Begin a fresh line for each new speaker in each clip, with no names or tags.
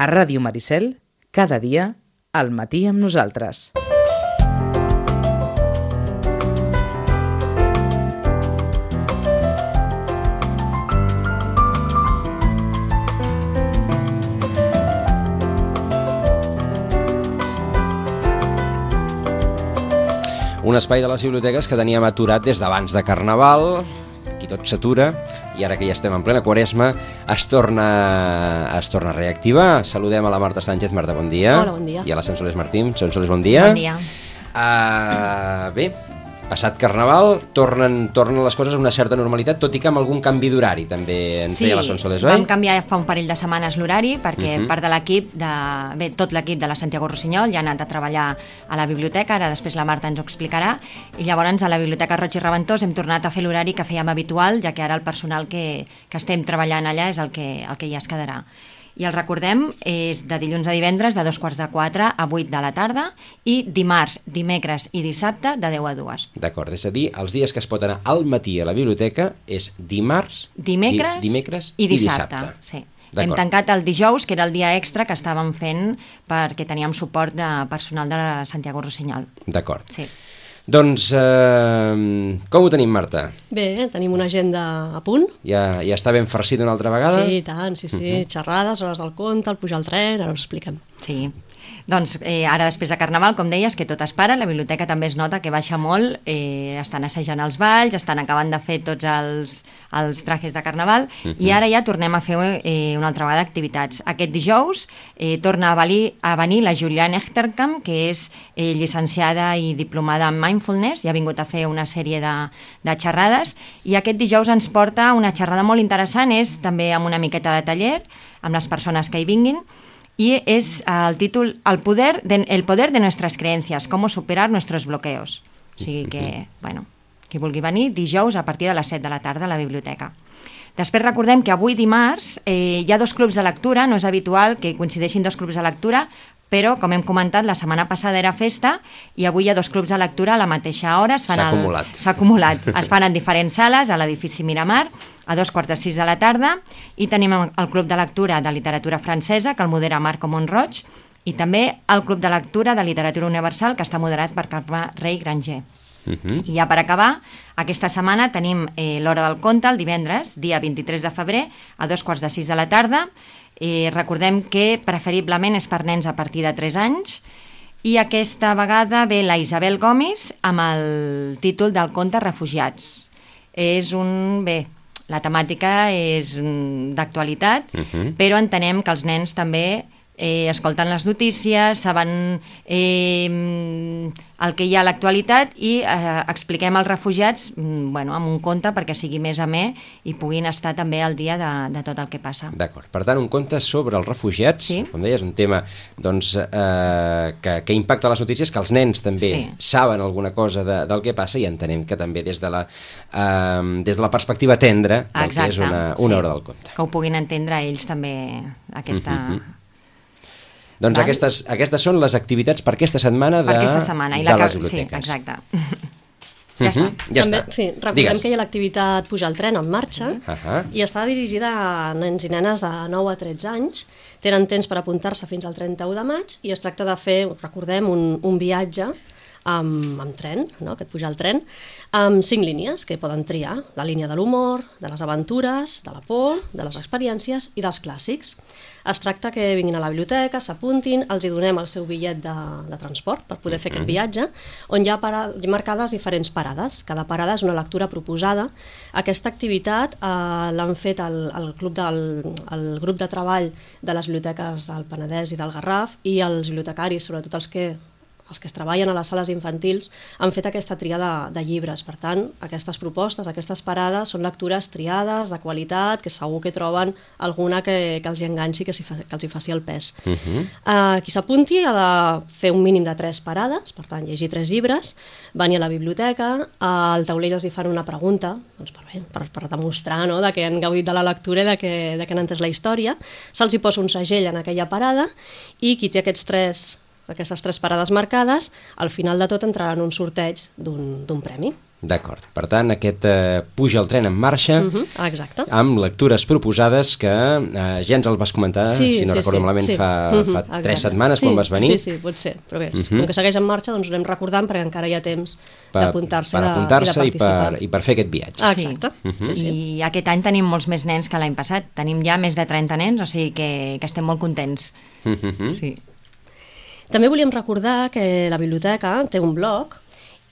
A Ràdio Maricel, cada dia, al matí amb nosaltres.
Un espai de les biblioteques que teníem aturat des d'abans de Carnaval, aquí tot s'atura, i ara que ja estem en plena quaresma, es torna, es torna a reactivar. Saludem a la Marta Sánchez. Marta, bon dia.
Hola, bon dia.
I a la Sonsoles Martín. Sonsoles, bon dia.
Bon dia.
Uh, bé, passat Carnaval, tornen, tornen les coses a una certa normalitat, tot i que amb algun canvi d'horari, també ens deia la Sonsoles, oi?
vam canviar fa un parell de setmanes l'horari perquè
Mhm.
part de l'equip, de, bé, tot l'equip de la Santiago Rossinyol ja ha anat a treballar a la biblioteca, ara després la Marta ens ho explicarà, i llavors a la Biblioteca Roig i Reventós hem tornat a fer l'horari que fèiem habitual, ja que ara el personal que, que estem treballant allà és el que, el que ja es quedarà. I el recordem, és de dilluns a divendres de dos quarts de quatre a vuit de la tarda i dimarts, dimecres i dissabte de 10 a 2.
D'acord, és a dir, els dies que es pot anar al matí a la biblioteca és dimarts,
Dimecres,
di dimecres
i dissabte.
i dissabte.
Sí. Hem tancat el dijous, que era el dia extra que estàvem fent perquè teníem suport de personal de Santiago Rossinyol.
D'acord.
Sí.
Doncs, eh, com ho tenim, Marta?
Bé, tenim una agenda a punt.
Ja, ja està ben farcida una altra vegada?
Sí, i tant, sí, sí. Xerrades, hores del conte, el pujar al tren, ara us expliquem.
Sí. Doncs eh, ara després de Carnaval, com deies, que tot es para, la biblioteca també es nota que baixa molt, eh, estan assajant els balls, estan acabant de fer tots els, els trajes de Carnaval, i ara ja tornem a fer eh, una altra vegada activitats. Aquest dijous eh, torna a, valir, a venir la Juliane Echterkamp, que és eh, llicenciada i diplomada en Mindfulness, i ha vingut a fer una sèrie de, de xerrades, i aquest dijous ens porta una xerrada molt interessant, és també amb una miqueta de taller, amb les persones que hi vinguin, y es uh, el títol El poder de, el poder de nuestras creencias, cómo superar nuestros bloqueos. O sigui que, bueno, qui vulgui venir, dijous a partir de les 7 de la tarda a la biblioteca. Després recordem que avui dimarts eh, hi ha dos clubs de lectura, no és habitual que coincideixin dos clubs de lectura, però, com hem comentat, la setmana passada era festa i avui hi ha dos clubs de lectura a la mateixa hora.
S'ha acumulat.
S'ha acumulat. Es fan en diferents sales, a l'edifici Miramar, a dos quarts de sis de la tarda, i tenim el Club de Lectura de Literatura Francesa, que el modera Marco Montroig, i també el Club de Lectura de Literatura Universal, que està moderat per Carme Rei Granger.
Uh -huh.
I ja per acabar, aquesta setmana tenim eh, l'Hora del Conte, el divendres, dia 23 de febrer, a dos quarts de sis de la tarda. Eh, recordem que preferiblement és per nens a partir de 3 anys, i aquesta vegada ve la Isabel Gomis amb el títol del conte Refugiats. És un... bé, la temàtica és mm, d'actualitat,
Mhm.
però entenem que els nens també eh, escolten les notícies, saben eh, el que hi ha a l'actualitat i eh, expliquem als refugiats mm, bueno, amb un conte perquè sigui més amè i puguin estar també al dia de, de tot el que passa.
D'acord. Per tant, un conte sobre els refugiats,
Sí.
com deies, un tema doncs, eh, que, que impacta les notícies, que els nens també
Sí.
saben alguna cosa de, del que passa i entenem que també des de la, eh, des de la perspectiva tendra del que és una, una hora del conte.
Que ho puguin entendre ells també, aquesta...
Mhm. Doncs
Val.
aquestes, aquestes són les activitats per aquesta setmana de,
per aquesta setmana. I
de
la
les
que... Sí,
biblioteques.
exacte. ja està.
Mhm. Ja
També,
està.
Sí, recordem
Digues.
que hi ha l'activitat Pujar al tren en marxa
Ahà.
i està dirigida a nens i nenes de 9 a 13 anys. Tenen temps per apuntar-se fins al 31 de maig i es tracta de fer, recordem, un, un viatge amb, amb tren, no? aquest pujar al tren, amb cinc línies que poden triar. La línia de l'humor, de les aventures, de la por, de les experiències i dels clàssics. Es tracta que vinguin a la biblioteca, s'apuntin, els hi donem el seu bitllet de, de transport per poder fer aquest viatge, on hi ha, para, hi ha marcades diferents parades. Cada parada és una lectura proposada. Aquesta activitat eh, l'han fet el, el, club del, el grup de treball de les biblioteques del Penedès i del Garraf i els bibliotecaris, sobretot els que els que es treballen a les sales infantils han fet aquesta tria de, de llibres. Per tant, aquestes propostes, aquestes parades són lectures triades, de qualitat, que segur que troben alguna que, que els hi enganxi, que, fa, que els hi faci el pes. Uh -huh. uh, qui s'apunti ha de fer un mínim de tres parades, per tant, llegir tres llibres, venir a la biblioteca, uh, al taulell els hi fan una pregunta, doncs per, bé, per, per demostrar no?, de que han gaudit de la lectura i de que, de que han entès la història. Se'ls hi posa un segell en aquella parada i qui té aquests tres aquestes tres parades marcades, al final de tot entrarà en un sorteig d'un d'un premi.
D'acord. Per tant, aquest eh, puja el tren en marxa
Uh -huh. Exacte.
amb lectures proposades que eh, ja ens el vas comentar, si no recordo malament, fa,
Mhm,
fa
exacte.
tres setmanes
sí,
quan vas venir.
Sí, sí, pot ser, però bé,
Mhm.
com que segueix en marxa, doncs ho anem recordant perquè encara hi ha temps
per,
d'apuntar-se
per
i de-
apuntar-se
i,
per,
participar.
i per fer aquest viatge.
Ah, exacte. Sí, sí.
I aquest any tenim molts més nens que l'any passat. Tenim ja més de 30 nens, o sigui que, que estem molt contents.
Mhm.
Sí.
També volíem recordar que la biblioteca té un blog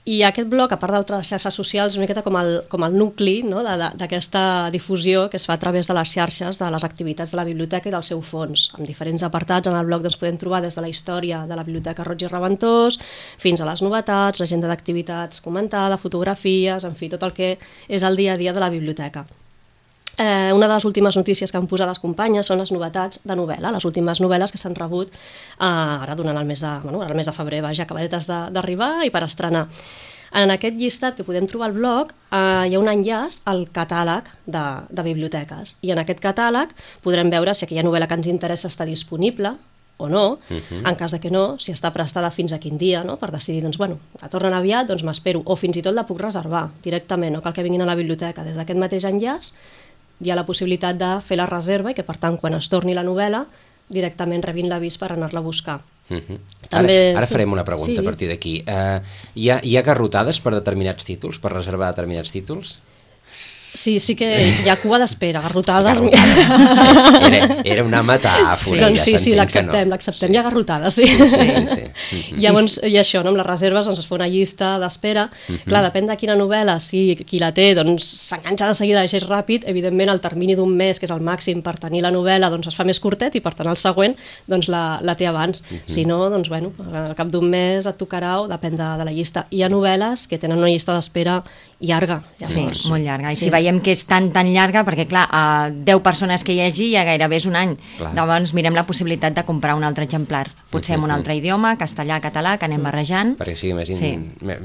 i aquest blog, a part d'altres xarxes socials, una miqueta com el, com el nucli no? d'aquesta difusió que es fa a través de les xarxes de les activitats de la biblioteca i del seu fons. Amb diferents apartats en el blog doncs, podem trobar des de la història de la Biblioteca Roig i Reventós fins a les novetats, l'agenda d'activitats comentada, fotografies, en fi, tot el que és el dia a dia de la biblioteca. Eh, una de les últimes notícies que han posat les companyes són les novetats de novel·la, les últimes novel·les que s'han rebut eh, ara durant el mes de, bueno, el mes de febrer, vaja, acabadetes de- d'arribar i per estrenar. En aquest llistat que podem trobar al blog eh, hi ha un enllaç al catàleg de, de biblioteques i en aquest catàleg podrem veure si aquella novel·la que ens interessa està disponible o no, uh -huh. en cas de que no, si està prestada fins a quin dia, no? per decidir, doncs, bueno, la tornen aviat, doncs m'espero, o fins i tot la puc reservar directament, no cal que vinguin a la biblioteca. Des d'aquest mateix enllaç hi ha la possibilitat de fer la reserva i que, per tant, quan es torni la novel·la, directament rebin l'avís per anar-la a buscar.
Mhm.
També-
ara ara
sí.
farem una pregunta
Sí.
a partir d'aquí. Uh, hi, ha, hi ha garrotades per determinats títols, per reservar determinats títols?
Sí, sí que hi ha cua d'espera, garrotades...
Garrotades. Era, era una metàfora.
doncs
ja
sí, sí,
s'entén que
l'acceptem,
no.
l'acceptem, hi ha garrotades, sí.
Sí, sí, sí. Mhm.
Llavors, i això, no? amb les reserves doncs, es fa una llista d'espera.
Mhm.
Clar, depèn de quina novel·la, si qui la té doncs, s'enganxa de seguida, llegeix ràpid, evidentment el termini d'un mes, que és el màxim per tenir la novel·la, doncs es fa més curtet i per tant el següent doncs, la, la té abans.
Mhm.
Si no, doncs bueno, al cap d'un mes et tocarà o depèn de, de la llista. Hi ha novel·les que tenen una llista d'espera llarga.
Sí,
Llavors,
molt llarga. I
Sí.
si veiem que és tan, tan llarga, perquè clar, a 10 persones que hi hagi ja gairebé és un any.
Clar.
Llavors mirem la possibilitat de comprar un altre exemplar. Potser en un altre idioma, castellà, català, que anem barrejant.
perquè sigui més, in...
Sí,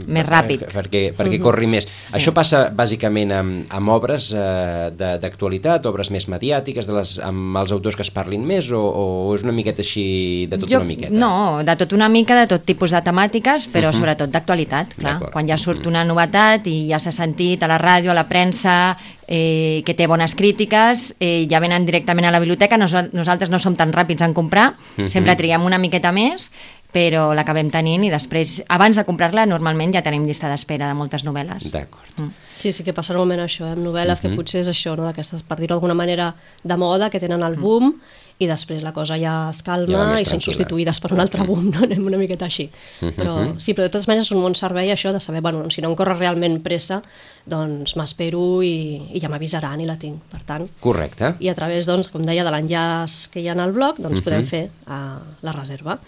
més ràpid.
perquè, perquè corri més. Això passa bàsicament amb, amb obres eh, de- d'actualitat, obres més mediàtiques, de les, amb els autors que es parlin més, o, o és una miqueta així, de tot una miqueta?
No, de tot una mica, de tot tipus de temàtiques, però sobretot d'actualitat, clar. Quan ja surt una novetat i ja s'ha sentit a la ràdio, a la premsa, eh, que té bones crítiques, eh, ja venen directament a la biblioteca, Nos nosaltres no som tan ràpids en comprar, sempre triguem una miqueta més, però l'acabem tenint i després, abans de comprar-la, normalment ja tenim llista d'espera de moltes novel·les.
D'acord.
Sí, sí que passa normalment això, eh? amb novel·les que potser és això, no? d'aquestes, per dir-ho d'alguna manera, de moda, que tenen el boom, i després la cosa ja es
Ja
calma
més
i són substituïdes per un altre boom, no? anem una miqueta així. Però sí, però de totes maneres és un bon servei això de saber, bueno, doncs, si no em corre realment pressa, doncs m'espero i, i ja m'avisaran i la tinc, per tant.
Correcte.
I a través, doncs, com deia, de l'enllaç que hi ha en el blog, doncs podem fer uh, la reserva.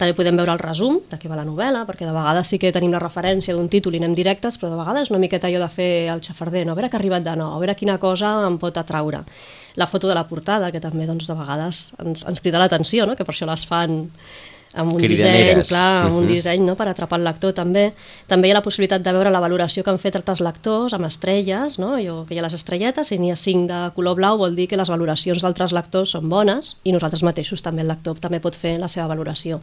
També podem veure el resum de què va la novel·la, perquè de vegades sí que tenim la referència d'un títol i anem directes, però de vegades una miqueta allò de fer el xafarder, no? a veure què ha arribat de nou, a veure quina cosa em pot atraure. La foto de la portada, que també doncs, de vegades ens, ens crida l'atenció, no? que per això les fan amb un disseny, clar, amb un
Mhm.
disseny no? per atrapar el lector també. També hi ha la possibilitat de veure la valoració que han fet altres lectors amb estrelles, no? jo, que hi ha les estrelletes, si n'hi ha cinc de color blau vol dir que les valoracions d'altres lectors són bones i nosaltres mateixos també, el lector també pot fer la seva valoració.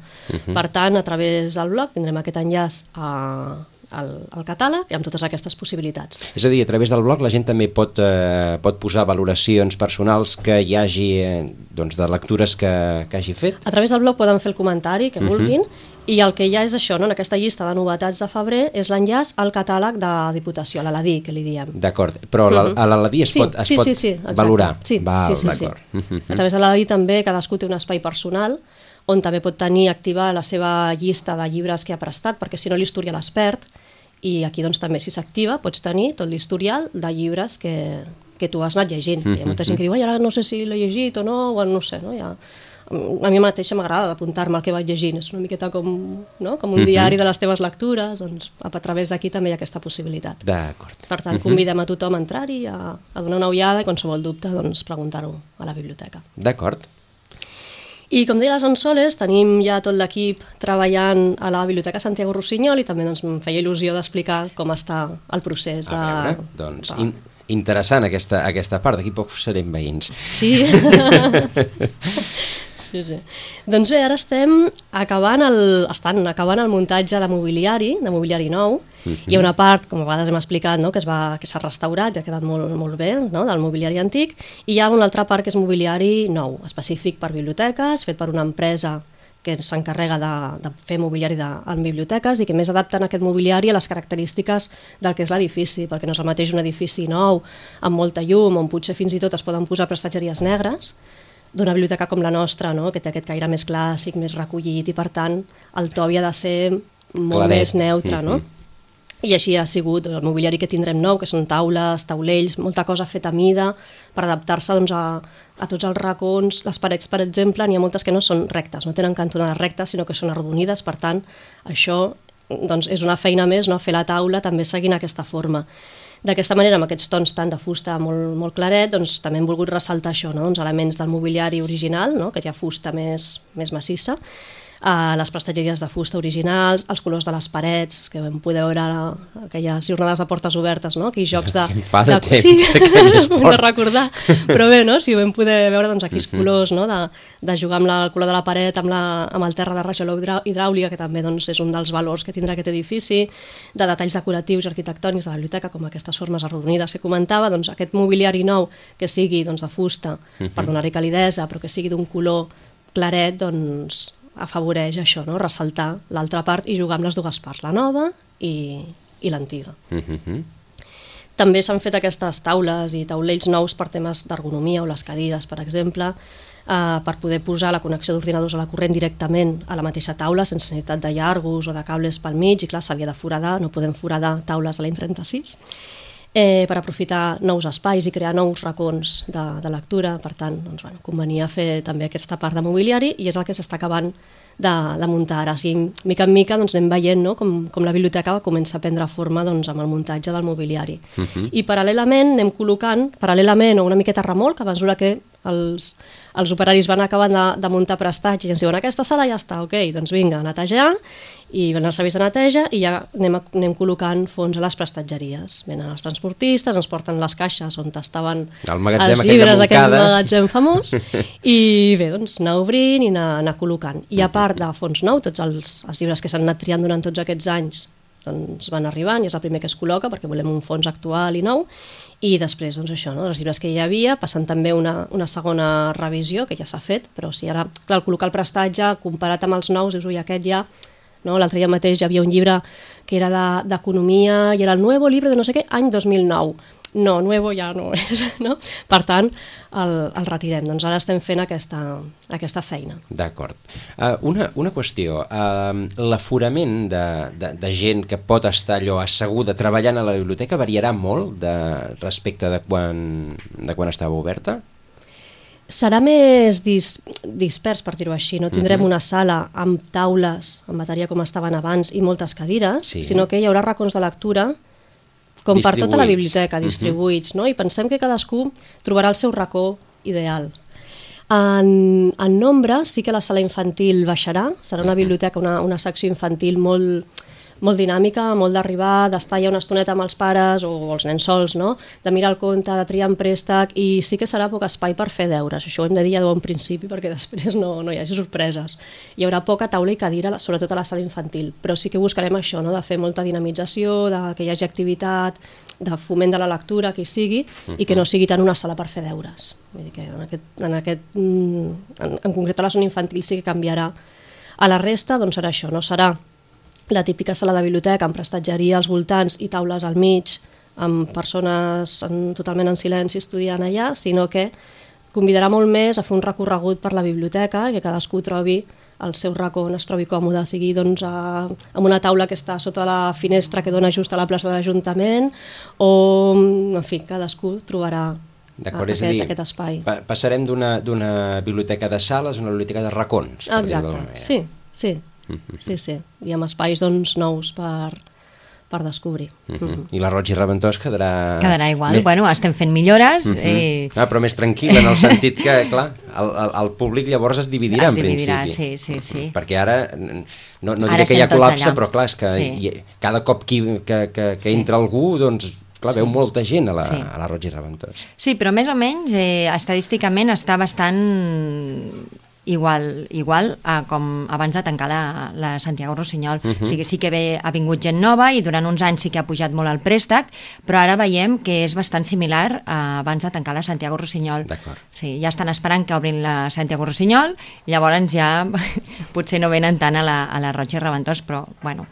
Per tant, a través del blog tindrem aquest enllaç a, al, al catàleg i amb totes aquestes possibilitats.
És a dir, a través del blog la gent també pot, eh, pot posar valoracions personals que hi hagi eh, doncs, de lectures que, que hagi fet.
A través del blog poden fer el comentari que vulguin i el que ja és això, no? en aquesta llista de novetats de febrer, és l'enllaç al catàleg de Diputació, a l'Aladí, que li diem.
D'acord, però la,
Mhm.
a l'Aladí es
sí,
pot, es
sí,
pot
sí, sí, exacte.
valorar.
Sí,
Val,
sí, sí, sí.
d'acord. Mhm.
A través de l'ADI també cadascú té un espai personal on també pot tenir activa la seva llista de llibres que ha prestat, perquè si no l'historial es perd, i aquí doncs també si s'activa pots tenir tot l'historial de llibres que, que tu has anat llegint. Hi ha molta gent que diu, ai, ara no sé si l'he llegit o no, o no sé, no? Ja, a mi mateixa m'agrada apuntar-me el que vaig llegint, és una miqueta com, no? com un diari de les teves lectures, doncs a través d'aquí també hi ha aquesta possibilitat.
D'acord.
Per tant, convidem a tothom a entrar-hi, a, a donar una ullada i qualsevol dubte, doncs, preguntar-ho a la biblioteca.
D'acord.
I com deia les Onsoles, tenim ja tot l'equip treballant a la Biblioteca Santiago Rossinyol i també doncs, em feia il·lusió d'explicar com està el procés de...
A veure, doncs,
de-
in, interessant aquesta, aquesta part, d'aquí poc serem veïns.
Sí, Sí, sí. Doncs bé, ara estem acabant el, estan acabant el muntatge de mobiliari, de mobiliari nou. Uh -huh. Hi ha una part, com a vegades hem explicat, no, que es va que s'ha restaurat i ha quedat molt, molt bé, no, del mobiliari antic, i hi ha una altra part que és mobiliari nou, específic per biblioteques, fet per una empresa que s'encarrega de, de fer mobiliari de, en biblioteques i que més adapten aquest mobiliari a les característiques del que és l'edifici, perquè no és el mateix un edifici nou, amb molta llum, on potser fins i tot es poden posar prestatgeries negres, d'una biblioteca com la nostra, no? que té aquest caire més clàssic, més recollit, i per tant el to havia de ser molt
Claret.
més neutre, no?
Mhm.
I així ha sigut el mobiliari que tindrem nou, que són taules, taulells, molta cosa feta a mida per adaptar-se doncs, a, a tots els racons. Les parets, per exemple, n'hi ha moltes que no són rectes, no tenen cantonades rectes, sinó que són arrodonides, per tant, això doncs, és una feina més, no? fer la taula també seguint aquesta forma. D'aquesta manera, amb aquests tons tant de fusta molt, molt claret, doncs, també hem volgut ressaltar això, no? doncs, elements del mobiliari original, no? que hi ha fusta més, més massissa, a les prestatgeries de fusta originals, els colors de les parets, que vam poder veure aquelles jornades de portes obertes, no? aquí jocs de...
Fa de temps
sí, de recordar, però bé, no? si ho vam poder veure doncs, aquí els colors, no? de, de jugar amb la, el color de la paret, amb, la, amb el terra de rajola hidrà- hidràulica, que també doncs, és un dels valors que tindrà aquest edifici, de detalls decoratius i arquitectònics de la biblioteca, com aquestes formes arrodonides que comentava, doncs, aquest mobiliari nou que sigui doncs, de fusta, per donar-hi calidesa, però que sigui d'un color claret, doncs, afavoreix això, no? ressaltar l'altra part i jugar amb les dues parts, la nova i, i l'antiga.
Mhm.
També s'han fet aquestes taules i taulells nous per temes d'ergonomia o les cadires, per exemple, eh, per poder posar la connexió d'ordinadors a la corrent directament a la mateixa taula, sense necessitat de llargos o de cables pel mig, i clar, s'havia de foradar, no podem foradar taules de l'any 36, eh, per aprofitar nous espais i crear nous racons de, de lectura, per tant, doncs, bueno, convenia fer també aquesta part de mobiliari i és el que s'està acabant de, de muntar ara. Així, mica en mica doncs, anem veient no? com, com la biblioteca comença a prendre forma doncs, amb el muntatge del mobiliari. Uh -huh. I paral·lelament anem col·locant, paral·lelament o una miqueta remolc, a mesura que els, els operaris van acabant de, de muntar prestatge i ens diuen aquesta sala ja està, ok, doncs vinga, a netejar i ven els serveis de neteja i ja anem, a, anem col·locant fons a les prestatgeries. Venen els transportistes, ens porten les caixes on estaven els llibres, aquest
Montcada.
magatzem famós i bé, doncs anar obrint i anar, anar col·locant. I a part de fons nou, tots els, els llibres que s'han anat triant durant tots aquests anys doncs van arribant i és el primer que es col·loca perquè volem un fons actual i nou i després doncs això, no? els llibres que hi havia passant també una, una segona revisió que ja s'ha fet, però si ara, clar, col·locar el prestatge comparat amb els nous, dius, ui, aquest ja no? l'altre dia mateix hi havia un llibre que era de- d'economia i era el nuevo llibre de no sé què, any 2009 no, nuevo ja no és, no? Per tant, el, el retirem. Doncs ara estem fent aquesta, aquesta feina.
D'acord. Uh, una, una qüestió. Uh, L'aforament de, de, de gent que pot estar allò asseguda treballant a la biblioteca variarà molt de, respecte de quan, de quan estava oberta?
Serà més dis, dispers, per dir-ho així. No tindrem
Mhm.
una sala amb taules en bateria com estaven abans i moltes cadires,
Sí.
sinó que hi haurà racons de lectura com per tota la
Distribuïts.
biblioteca,
Mhm.
distribuïts, no? i pensem que cadascú trobarà el seu racó ideal. En, en nombre sí que la sala infantil baixarà, serà una biblioteca, una, una secció infantil molt, molt dinàmica, molt d'arribar, d'estar ja una estoneta amb els pares o els nens sols, no? de mirar el compte, de triar en préstec i sí que serà poc espai per fer deures. Això ho hem de dir ja de bon principi perquè després no, no hi hagi sorpreses. Hi haurà poca taula i cadira, sobretot a la sala infantil, però sí que buscarem això, no? de fer molta dinamització, de que hi hagi activitat, de foment de la lectura, que hi sigui, i que no sigui tant una sala per fer deures. Vull dir que en aquest, en, aquest, mm, en, en concret a la zona infantil sí que canviarà. A la resta doncs serà això, no serà la típica sala de biblioteca amb prestatgeria als voltants i taules al mig, amb persones en, totalment en silenci estudiant allà, sinó que convidarà molt més a fer un recorregut per la biblioteca i que cadascú trobi el seu racó on es trobi còmode, sigui doncs, a, amb una taula que està sota la finestra que dona just a la plaça de l'Ajuntament o, en fi, cadascú trobarà
D'acord,
aquest,
és a dir,
aquest espai.
pa passarem d'una biblioteca de sales a una biblioteca de racons.
Exacte, sí, sí, sí, sí. I amb espais doncs, nous per, per descobrir.
Mhm. I la Roig i Reventós quedarà...
Quedarà igual.
Més-
Bueno, estem fent millores.
Mhm.
eh,
Ah, però més tranquil, en el sentit que, clar, el, el, el públic llavors es dividirà,
Es
en
dividirà,
principi.
sí, sí, sí.
Perquè ara, no, no
Ara
diré que hi ha col·lapse,
allà.
però clar, és que
Sí.
hi, cada cop que, que, que, que
Sí.
entra algú, doncs, clar, veu molta gent a la,
Sí.
a la Roig i Reventós.
Sí, però més o menys eh, estadísticament està bastant igual, igual a com abans de tancar la, la Santiago Rossinyol. Uh
Mhm.
-huh. o sigui, sí que ve, ha vingut gent nova i durant uns anys sí que ha pujat molt el préstec, però ara veiem que és bastant similar a abans de tancar la Santiago Rossinyol. Sí, ja estan esperant que obrin la Santiago Rossinyol, llavors ja potser no venen tant a la, a la Roig i Reventós, però bueno,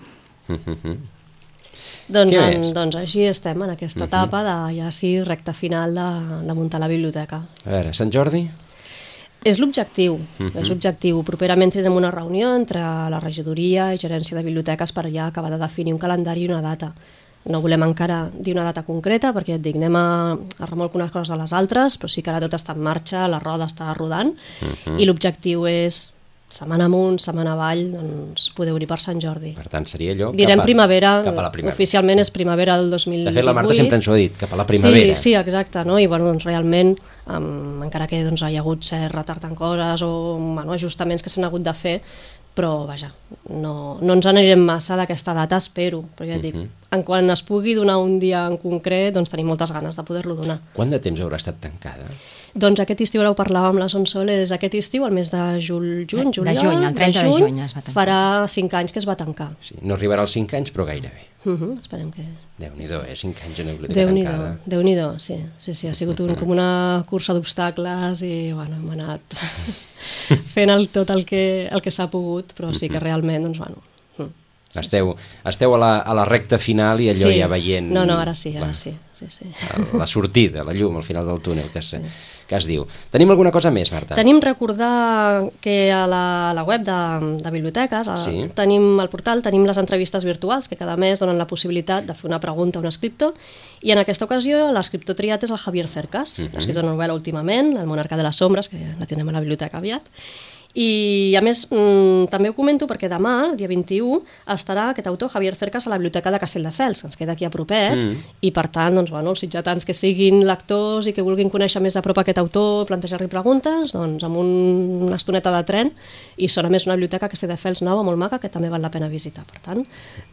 Doncs,
Què
en,
més?
doncs així estem en aquesta etapa de ja sí, recta final de, de muntar la biblioteca.
A veure, Sant Jordi?
És l'objectiu, és l'objectiu. Properament tindrem una reunió entre la regidoria i gerència de biblioteques per ja acabar de definir un calendari i una data. No volem encara dir una data concreta perquè et dic, anem a, a remolc unes coses a les altres, però sí que ara tot està en marxa, la roda està rodant i l'objectiu és setmana amunt, setmana avall, doncs poder obrir per Sant Jordi.
Per tant, seria allò...
Direm
cap a,
primavera,
Cap a la primavera.
oficialment és primavera del 2018.
De fet, la Marta sempre ens ho ha dit, cap a la primavera.
Sí, sí, exacte, no? I bueno, doncs realment, um, encara que doncs, hi ha hagut cert retard en coses o bueno, ajustaments que s'han hagut de fer, però vaja, no, no ens anirem massa d'aquesta data, espero, però ja et dic,
Mhm.
en quan es pugui donar un dia en concret, doncs tenim moltes ganes de poder-lo donar.
Quant de temps haurà estat tancada?
Doncs aquest estiu, ara ho parlàvem amb la Sonsoles, aquest estiu, el mes de jul, juny,
De- de
juliol,
juny, el 30 de juny es va tancar.
farà 5 anys que es va tancar.
Sí, no arribarà als 5 anys, però gairebé.
Uh -huh, esperem que...
Déu-n'hi-do, eh? 5 anys en una biblioteca
Déu-n'hi-do,
tancada.
déu sí, sí, sí, ha sigut un, com una cursa d'obstacles i bueno, hem anat fent el, tot el que, el que s'ha pogut, però sí que realment, doncs, bueno... mm.
Esteu, esteu a, la, a la recta final i allò
sí.
ja veient...
No, no, ara sí, ara
la,
sí, sí, sí.
La sortida, la llum al final del túnel que es, que es diu. Tenim alguna cosa més, Marta?
Tenim recordar que a la, a la web de, de biblioteques, a,
Sí.
tenim al portal, tenim les entrevistes virtuals que cada mes donen la possibilitat de fer una pregunta a un escriptor i en aquesta ocasió l'escriptor triat és el Javier Cercas, uh -huh. ha escrit una novel·la últimament, El monarca de les sombres, que la tindrem a la biblioteca aviat, i a més mmm, també ho comento perquè demà, el dia 21, estarà aquest autor, Javier Cercas, a la biblioteca de Castelldefels, que ens queda aquí a propet, mm. i per tant, doncs, bueno, els sitjatans que siguin lectors i que vulguin conèixer més de prop aquest autor, plantejar-li preguntes, doncs amb un, una estoneta de tren, i són a més una biblioteca a Castelldefels nova, molt maca, que també val la pena visitar. Per tant,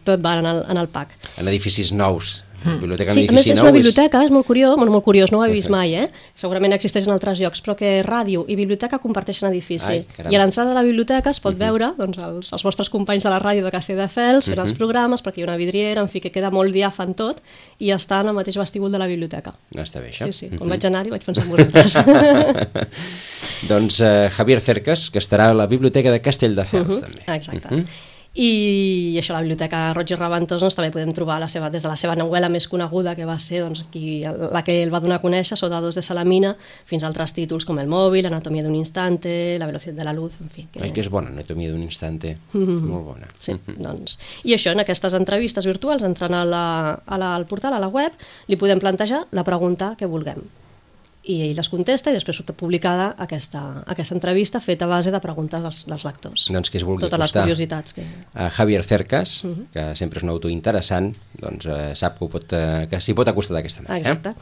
tot va en el, en el pack.
En edificis nous. Biblioteca en
Sí, a més és una biblioteca, és molt curiós, bueno, molt curiós, no ho he vist mai, eh? Segurament existeix en altres llocs, però que ràdio i biblioteca comparteixen edifici.
Ai.
I a l'entrada de la biblioteca es pot veure doncs, els, els vostres companys de la ràdio de Castelldefels fent els programes, perquè hi ha una vidriera, en fi, que queda molt diàfan tot, i està en el mateix vestíbul de la biblioteca.
No està bé, això?
Sí, sí, quan vaig anar-hi vaig pensar en vosaltres.
doncs eh, Javier Cercas, que estarà a la biblioteca de Castelldefels, també.
Exacte. I això, la Biblioteca Roig i Reventós doncs, també podem trobar la seva, des de la seva novel·la més coneguda, que va ser doncs, qui, la que el va donar a conèixer, Soldados de Salamina, fins a altres títols com El mòbil, Anatomia d'un instante, La velocitat de la luz, en fi. Que...
Ai, que és bona, anatomia d'un instante. Molt bona.
Sí, doncs. I això, en aquestes entrevistes virtuals, entrant a la, a la, al portal, a la web, li podem plantejar la pregunta que vulguem. I ell les contesta i després surt publicada aquesta, aquesta entrevista feta a base de preguntes dels, dels lectors.
Doncs que es vulgui
Totes les curiositats que...
a Javier Cercas,
Mhm.
que sempre és un autor interessant, doncs eh, sap que, ho pot, eh, que s'hi pot acostar d'aquesta manera.
Exacte.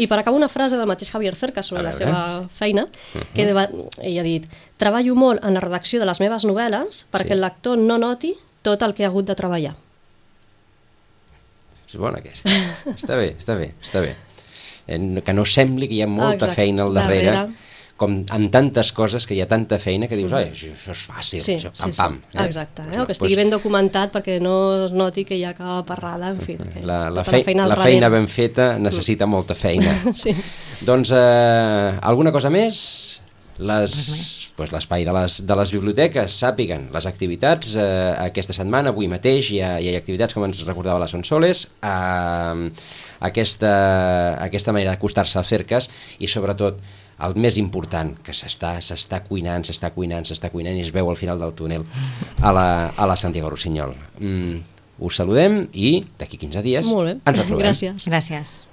I per acabar una frase del mateix Javier Cercas sobre la.
Mhm.
seva feina, que va, ell ha dit treballo molt en la redacció de les meves novel·les perquè
Sí.
el lector no noti tot el que ha hagut de treballar.
És bona aquesta. està bé, està bé, està bé. Que no sembli que hi ha molta
Exacte,
feina al darrere,
darrere.
com amb tantes coses que hi ha tanta feina que dius, ai, això, això és fàcil,
Sí,
això,
sí,
pam,
sí.
pam.
Exacte, eh?
Doncs
o que estigui ben documentat perquè no es noti que hi ha cap parrada, en fi. que
La, la,
tota
fei,
feina al
la feina ben feta necessita molta feina.
Sí.
Doncs eh, alguna cosa més? Les, pues, l'espai de, les, de les biblioteques sàpiguen les activitats eh, aquesta setmana, avui mateix hi ha, hi ha activitats com ens recordava la Sonsoles eh, aquesta, aquesta manera d'acostar-se a cerques i sobretot el més important, que s'està s'està cuinant, s'està cuinant, s'està cuinant i es veu al final del túnel a la, a la Santiago Rossinyol. Mm, us saludem i d'aquí 15 dies
Molt bé,
ens retrobem.
gràcies.
gràcies.